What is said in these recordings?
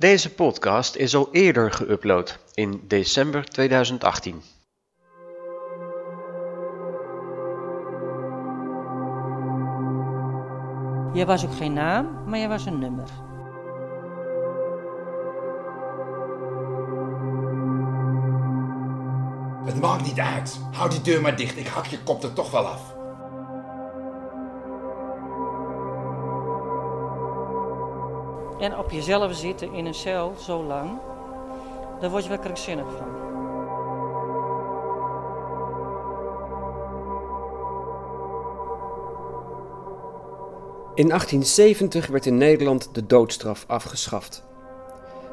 Deze podcast is al eerder geüpload in december 2018. Jij was ook geen naam, maar jij was een nummer. Het maakt niet uit. Hou die deur maar dicht. Ik hak je kop er toch wel af. En op jezelf zitten in een cel zo lang, daar word je wel krankzinnig van. In 1870 werd in Nederland de doodstraf afgeschaft.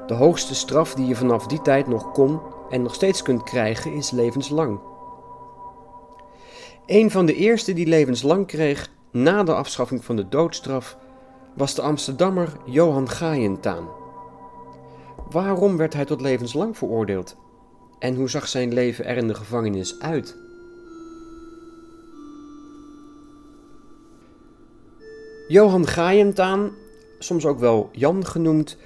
De hoogste straf die je vanaf die tijd nog kon en nog steeds kunt krijgen is levenslang. Een van de eerste die levenslang kreeg na de afschaffing van de doodstraf was de Amsterdammer Johan Gaaientaan. Waarom werd hij tot levenslang veroordeeld? En hoe zag zijn leven er in de gevangenis uit? Johan Gaaientaan, soms ook wel Jan genoemd,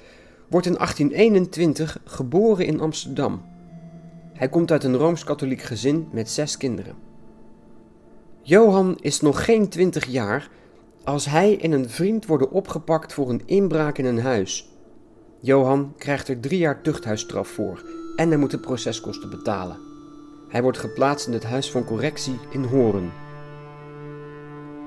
wordt in 1821 geboren in Amsterdam. Hij komt uit een rooms-katholiek gezin met zes kinderen. Johan is nog geen twintig jaar als hij en een vriend worden opgepakt voor een inbraak in een huis. Johan krijgt er drie jaar tuchthuisstraf voor en hij moet de proceskosten betalen. Hij wordt geplaatst in het Huis van Correctie in Horen.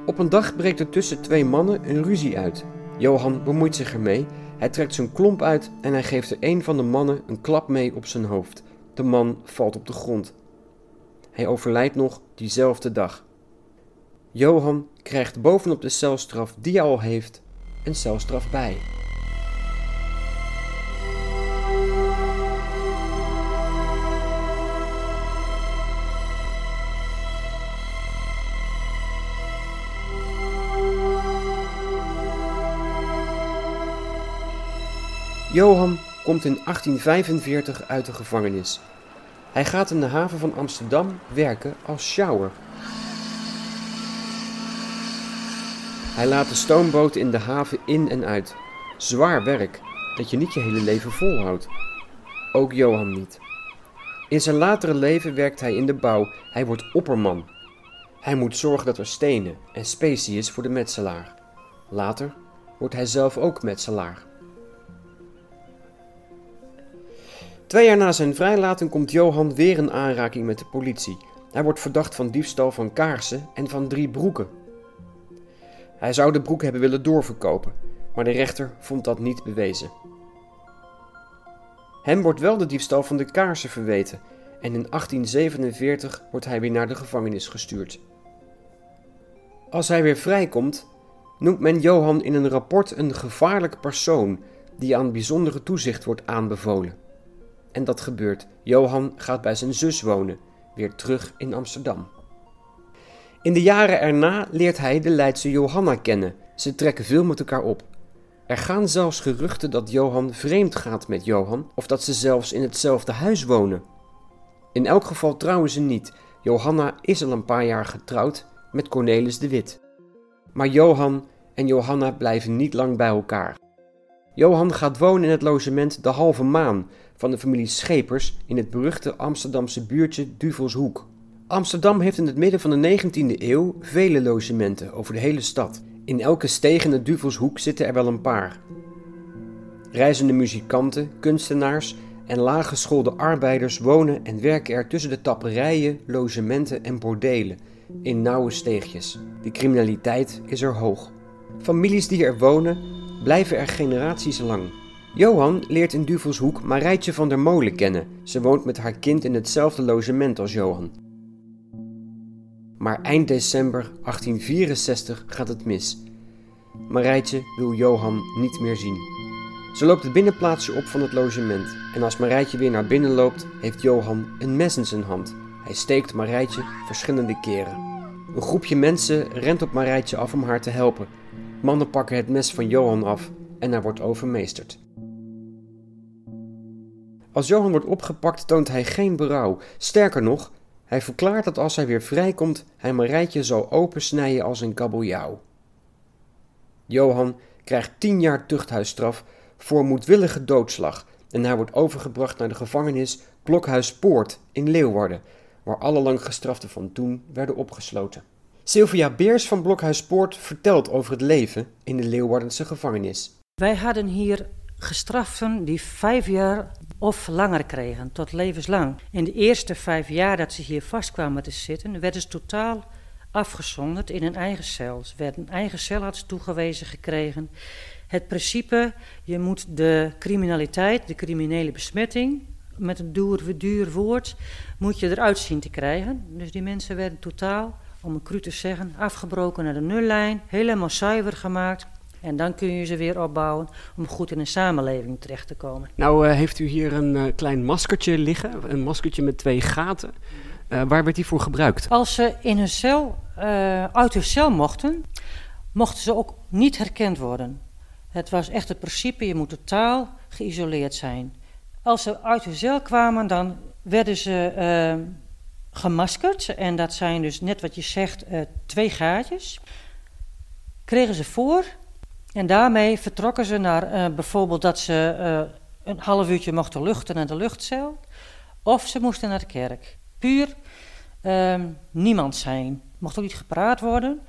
Op een dag breekt er tussen twee mannen een ruzie uit. Johan bemoeit zich ermee, hij trekt zijn klomp uit en hij geeft er een van de mannen een klap mee op zijn hoofd. De man valt op de grond. Hij overlijdt nog diezelfde dag. Johan krijgt bovenop de celstraf die hij al heeft een celstraf bij. Johan komt in 1845 uit de gevangenis. Hij gaat in de haven van Amsterdam werken als sjouwer. Hij laat de stoomboten in de haven in en uit. Zwaar werk dat je niet je hele leven volhoudt. Ook Johan niet. In zijn latere leven werkt hij in de bouw. Hij wordt opperman. Hij moet zorgen dat er stenen en specie is voor de metselaar. Later wordt hij zelf ook metselaar. Twee jaar na zijn vrijlating komt Johan weer in aanraking met de politie. Hij wordt verdacht van diefstal van kaarsen en van drie broeken. Hij zou de broek hebben willen doorverkopen, maar de rechter vond dat niet bewezen. Hem wordt wel de diefstal van de kaarsen verweten en in 1847 wordt hij weer naar de gevangenis gestuurd. Als hij weer vrijkomt, noemt men Johan in een rapport een gevaarlijk persoon die aan bijzondere toezicht wordt aanbevolen. En dat gebeurt. Johan gaat bij zijn zus wonen, weer terug in Amsterdam. In de jaren erna leert hij de Leidse Johanna kennen. Ze trekken veel met elkaar op. Er gaan zelfs geruchten dat Johan vreemd gaat met Johan of dat ze zelfs in hetzelfde huis wonen. In elk geval trouwen ze niet. Johanna is al een paar jaar getrouwd met Cornelis de Wit. Maar Johan en Johanna blijven niet lang bij elkaar. Johan gaat wonen in het logement De Halve Maan van de familie Schepers in het beruchte Amsterdamse buurtje Duvelshoek. Amsterdam heeft in het midden van de 19e eeuw vele logementen over de hele stad. In elke steeg in de Duvelshoek zitten er wel een paar. Reizende muzikanten, kunstenaars en laaggeschoolde arbeiders wonen en werken er tussen de tapperijen, logementen en bordelen in nauwe steegjes. De criminaliteit is er hoog. Families die er wonen blijven er generaties lang. Johan leert in Duvelshoek Marijtje van der Molen kennen. Ze woont met haar kind in hetzelfde logement als Johan. Maar eind december 1864 gaat het mis. Marijtje wil Johan niet meer zien. Ze loopt het binnenplaatsje op van het logement en als Marijtje weer naar binnen loopt, heeft Johan een mes in zijn hand. Hij steekt Marijtje verschillende keren. Een groepje mensen rent op Marijtje af om haar te helpen. Mannen pakken het mes van Johan af en hij wordt overmeesterd. Als Johan wordt opgepakt toont hij geen berouw. Sterker nog, hij verklaart dat als hij weer vrijkomt, hij Marijtje zal opensnijden als een kabeljauw. Johan krijgt tien jaar tuchthuisstraf voor moedwillige doodslag en hij wordt overgebracht naar de gevangenis Blokhuispoort in Leeuwarden, waar alle lang gestraften van toen werden opgesloten. Sylvia Beers van Blokhuispoort vertelt over het leven in de Leeuwardense gevangenis. Wij hadden hier gestraften die vijf jaar of langer kregen, tot levenslang. In de eerste vijf jaar dat ze hier vast kwamen te zitten, werden ze totaal afgezonderd in een eigen cel. Ze werden een eigen celarts toegewezen gekregen. Het principe, je moet de criminaliteit, de criminele besmetting, met een duur, duur woord, moet je eruit zien te krijgen. Dus die mensen werden totaal, om een cru te zeggen, afgebroken naar de nullijn, helemaal zuiver gemaakt. En dan kun je ze weer opbouwen om goed in een samenleving terecht te komen. Nou uh, heeft u hier een uh, klein maskertje liggen, een maskertje met twee gaten. Uh, waar werd die voor gebruikt? Als ze in hun cel, uit hun cel mochten, mochten ze ook niet herkend worden. Het was echt het principe, je moet totaal geïsoleerd zijn. Als ze uit hun cel kwamen, dan werden ze gemaskerd. En dat zijn dus net wat je zegt, twee gaatjes. Kregen ze voor en daarmee vertrokken ze naar uh, bijvoorbeeld dat ze uh, een half uurtje mochten luchten naar de luchtcel. Of ze moesten naar de kerk. Puur uh, niemand zijn. Mocht ook niet gepraat worden.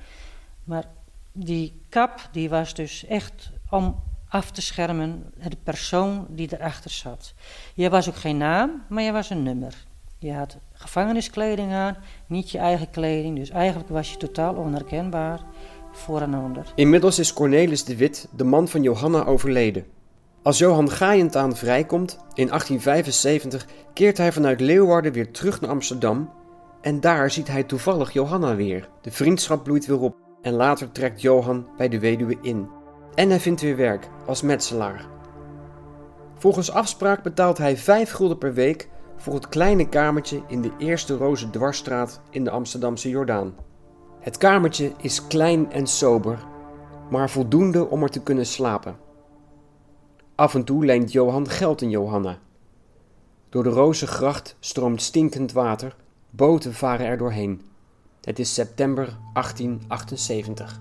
Maar die kap die was dus echt om af te schermen de persoon die erachter zat. Je was ook geen naam, maar je was een nummer. Je had gevangeniskleding aan, niet je eigen kleding. Dus eigenlijk was je totaal onherkenbaar Inmiddels is Cornelis de Wit, de man van Johanna, overleden. Als Johan Gaaientaan vrijkomt, in 1875, keert hij vanuit Leeuwarden weer terug naar Amsterdam. En daar ziet hij toevallig Johanna weer. De vriendschap bloeit weer op en later trekt Johan bij de weduwe in. En hij vindt weer werk als metselaar. Volgens afspraak betaalt hij 5 gulden per week voor het kleine kamertje in de Eerste Roze Dwarsstraat in de Amsterdamse Jordaan. Het kamertje is klein en sober, maar voldoende om er te kunnen slapen. Af en toe leent Johan geld in Johanna. Door de Rozengracht stroomt stinkend water, boten varen er doorheen. Het is september 1878.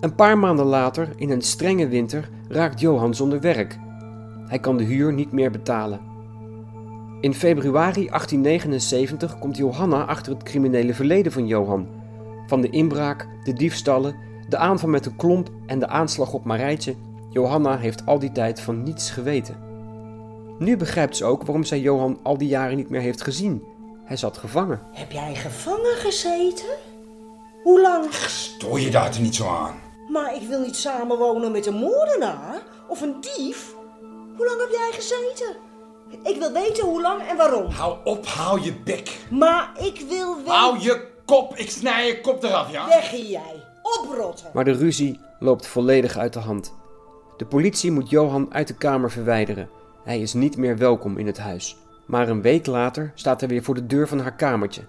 Een paar maanden later, in een strenge winter, raakt Johan zonder werk. Hij kan de huur niet meer betalen. In februari 1879 komt Johanna achter het criminele verleden van Johan. Van de inbraak, de diefstallen, de aanval met de klomp en de aanslag op Marijtje. Johanna heeft al die tijd van niets geweten. Nu begrijpt ze ook waarom zij Johan al die jaren niet meer heeft gezien. Hij zat gevangen. Heb jij gevangen gezeten? Hoe lang? Stoor je daar niet zo aan? Maar ik wil niet samenwonen met een moordenaar of een dief. Hoe lang heb jij gezeten? Ik wil weten hoe lang en waarom. Hou op, hou je bek. Maar ik wil weten... Hou je kop, ik snij je kop eraf, ja? Weg hier jij, oprotten. Maar de ruzie loopt volledig uit de hand. De politie moet Johan uit de kamer verwijderen. Hij is niet meer welkom in het huis. Maar een week later staat hij weer voor de deur van haar kamertje.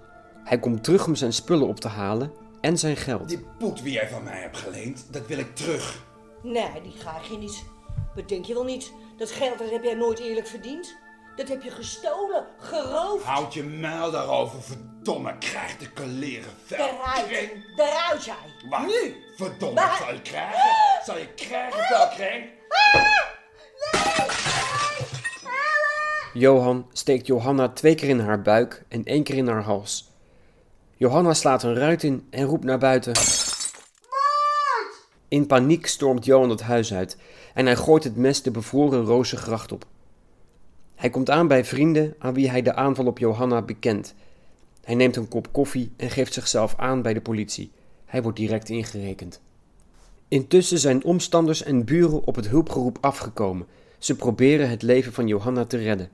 Hij komt terug om zijn spullen op te halen en zijn geld. Die poet die jij van mij hebt geleend, dat wil ik terug. Nee, die krijg je niet. Bedenk je wel niet. Dat geld dat heb jij nooit eerlijk verdiend. Dat heb je gestolen, geroofd. Houd je muil daarover, verdomme. Krijg de kaleren vel. Eruit, eruit jij. Wat? Nu. Verdomme, Maar- zal je krijgen? Zal je krijgen, velkring? Johan steekt Johanna twee keer in haar buik en één keer in haar hals. Johanna slaat een ruit in en roept naar buiten. In paniek stormt Johan het huis uit en hij gooit het mes de bevroren rozengracht op. Hij komt aan bij vrienden aan wie hij de aanval op Johanna bekent. Hij neemt een kop koffie en geeft zichzelf aan bij de politie. Hij wordt direct ingerekend. Intussen zijn omstanders en buren op het hulpgeroep afgekomen. Ze proberen het leven van Johanna te redden.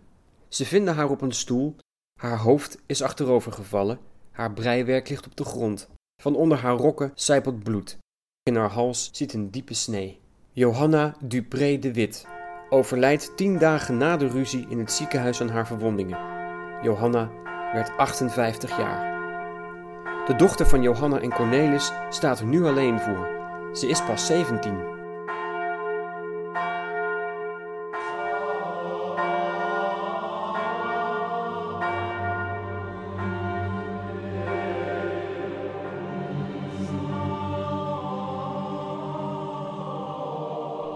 Ze vinden haar op een stoel. Haar hoofd is achterover gevallen. Haar breiwerk ligt op de grond. Van onder haar rokken sijpelt bloed. In haar hals zit een diepe snee. Johanna Dupré de Wit overlijdt tien dagen na de ruzie in het ziekenhuis aan haar verwondingen. Johanna werd 58 jaar. De dochter van Johanna en Cornelis staat er nu alleen voor. Ze is pas 17.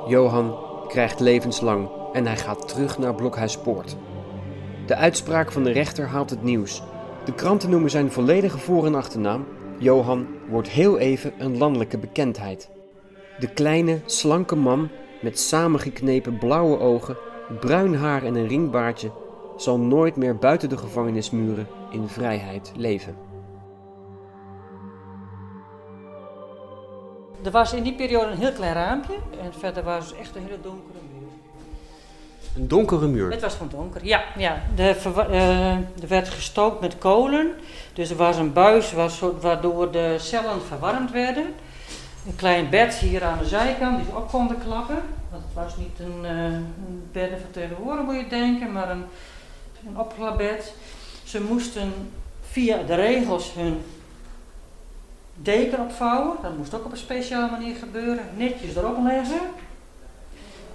Johan krijgt levenslang en hij gaat terug naar Blokhuispoort. De uitspraak van de rechter haalt het nieuws. De kranten noemen zijn volledige voor- en achternaam. Johan wordt heel even een landelijke bekendheid. De kleine, slanke man met samengeknepen blauwe ogen, bruin haar en een ringbaardje zal nooit meer buiten de gevangenismuren in vrijheid leven. Er was in die periode een heel klein raampje en verder was het echt een hele donkere muur. Een donkere muur. Het was gewoon donker, ja. ja. De eh, er werd gestookt met kolen, dus er was een buis was, waardoor de cellen verwarmd werden. Een klein bed hier aan de zijkant, die ze ook konden klappen. Want het was niet een, eh een bed van tegenwoordig moet je denken, maar een, een opklapbed. Ze moesten via de regels hun deken opvouwen. Dat moest ook op een speciale manier gebeuren. Netjes erop leggen.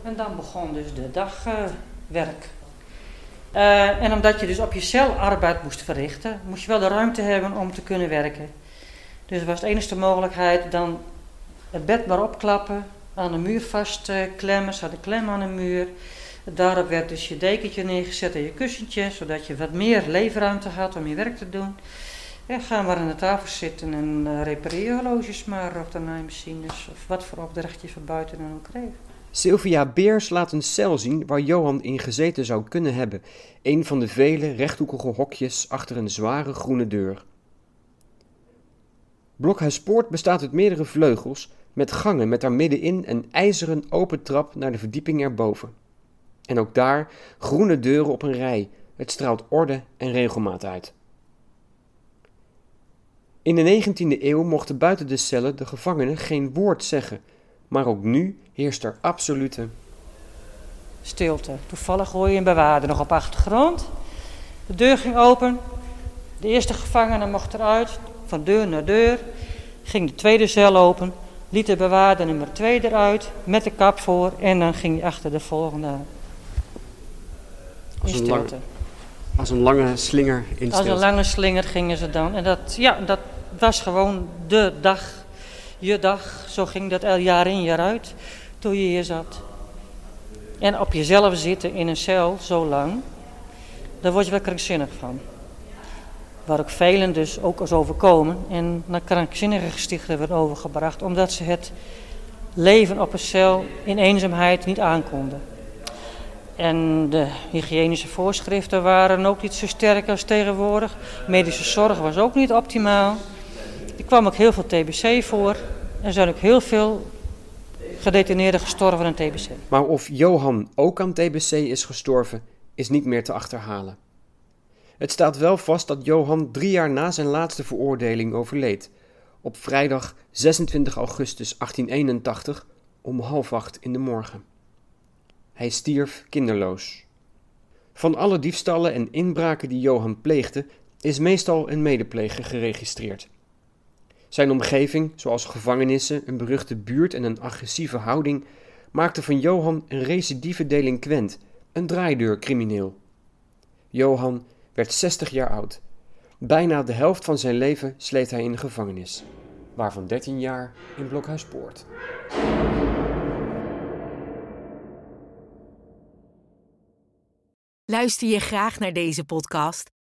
En dan begon dus de dagwerk. Eh, en omdat je dus op je cel arbeid moest verrichten, moest je wel de ruimte hebben om te kunnen werken. Dus was de enige mogelijkheid dan het bed maar opklappen, aan de muur vastklemmen. Ze hadden klem aan de muur. Daarop werd dus je dekentje neergezet en je kussentje, zodat je wat meer leefruimte had om je werk te doen. En ga maar aan de tafel zitten en uh, repareer horloges maar of de naaimachines of wat voor opdracht je van buiten dan ook kreeg. Sylvia Beers laat een cel zien waar Johan in gezeten zou kunnen hebben. Een van de vele rechthoekige hokjes achter een zware groene deur. Blokhuispoort bestaat uit meerdere vleugels met gangen met daar middenin een ijzeren open trap naar de verdieping erboven. En ook daar groene deuren op een rij. Het straalt orde en regelmaat uit. In de 19e eeuw mochten buiten de cellen de gevangenen geen woord zeggen, maar ook nu heerst er absolute Stilte. Toevallig hoor je een bewaarder nog op achtergrond. De deur ging open. De eerste gevangene mocht eruit, van deur naar deur. Ging de tweede cel open. Liet de bewaarder nummer 2 eruit, met de kap voor. En dan ging hij achter de volgende. Als In een, lang, stilte. als een lange slinger in Als een lange slinger gingen ze dan. En dat, ja, dat was gewoon de dag, je dag. Zo ging dat el jaar in jaar uit, toen je hier zat. En op jezelf zitten in een cel zo lang, daar word je wel krankzinnig van. Waar ook velen dus ook als overkomen en naar krankzinnige gestichten werden overgebracht, omdat ze het leven op een cel in eenzaamheid niet aankonden. En de hygiënische voorschriften waren ook niet zo sterk als tegenwoordig. Medische zorg was ook niet optimaal. Er kwam ook heel veel TBC voor. Er zijn ook heel veel gedetineerden gestorven aan TBC. Maar of Johan ook aan TBC is gestorven, is niet meer te achterhalen. Het staat wel vast dat Johan drie jaar na zijn laatste veroordeling overleed, op vrijdag 26 augustus 1881 om half acht in de morgen. Hij stierf kinderloos. Van alle diefstallen en inbraken die Johan pleegde, is meestal een medepleger geregistreerd. Zijn omgeving, zoals gevangenissen, een beruchte buurt en een agressieve houding, maakte van Johan een recidieve delinquent, een draaideurcrimineel. Johan werd 60 jaar oud. Bijna de helft van zijn leven sleet hij in de gevangenis, waarvan 13 jaar in Blokhuispoort. Luister je graag naar deze podcast?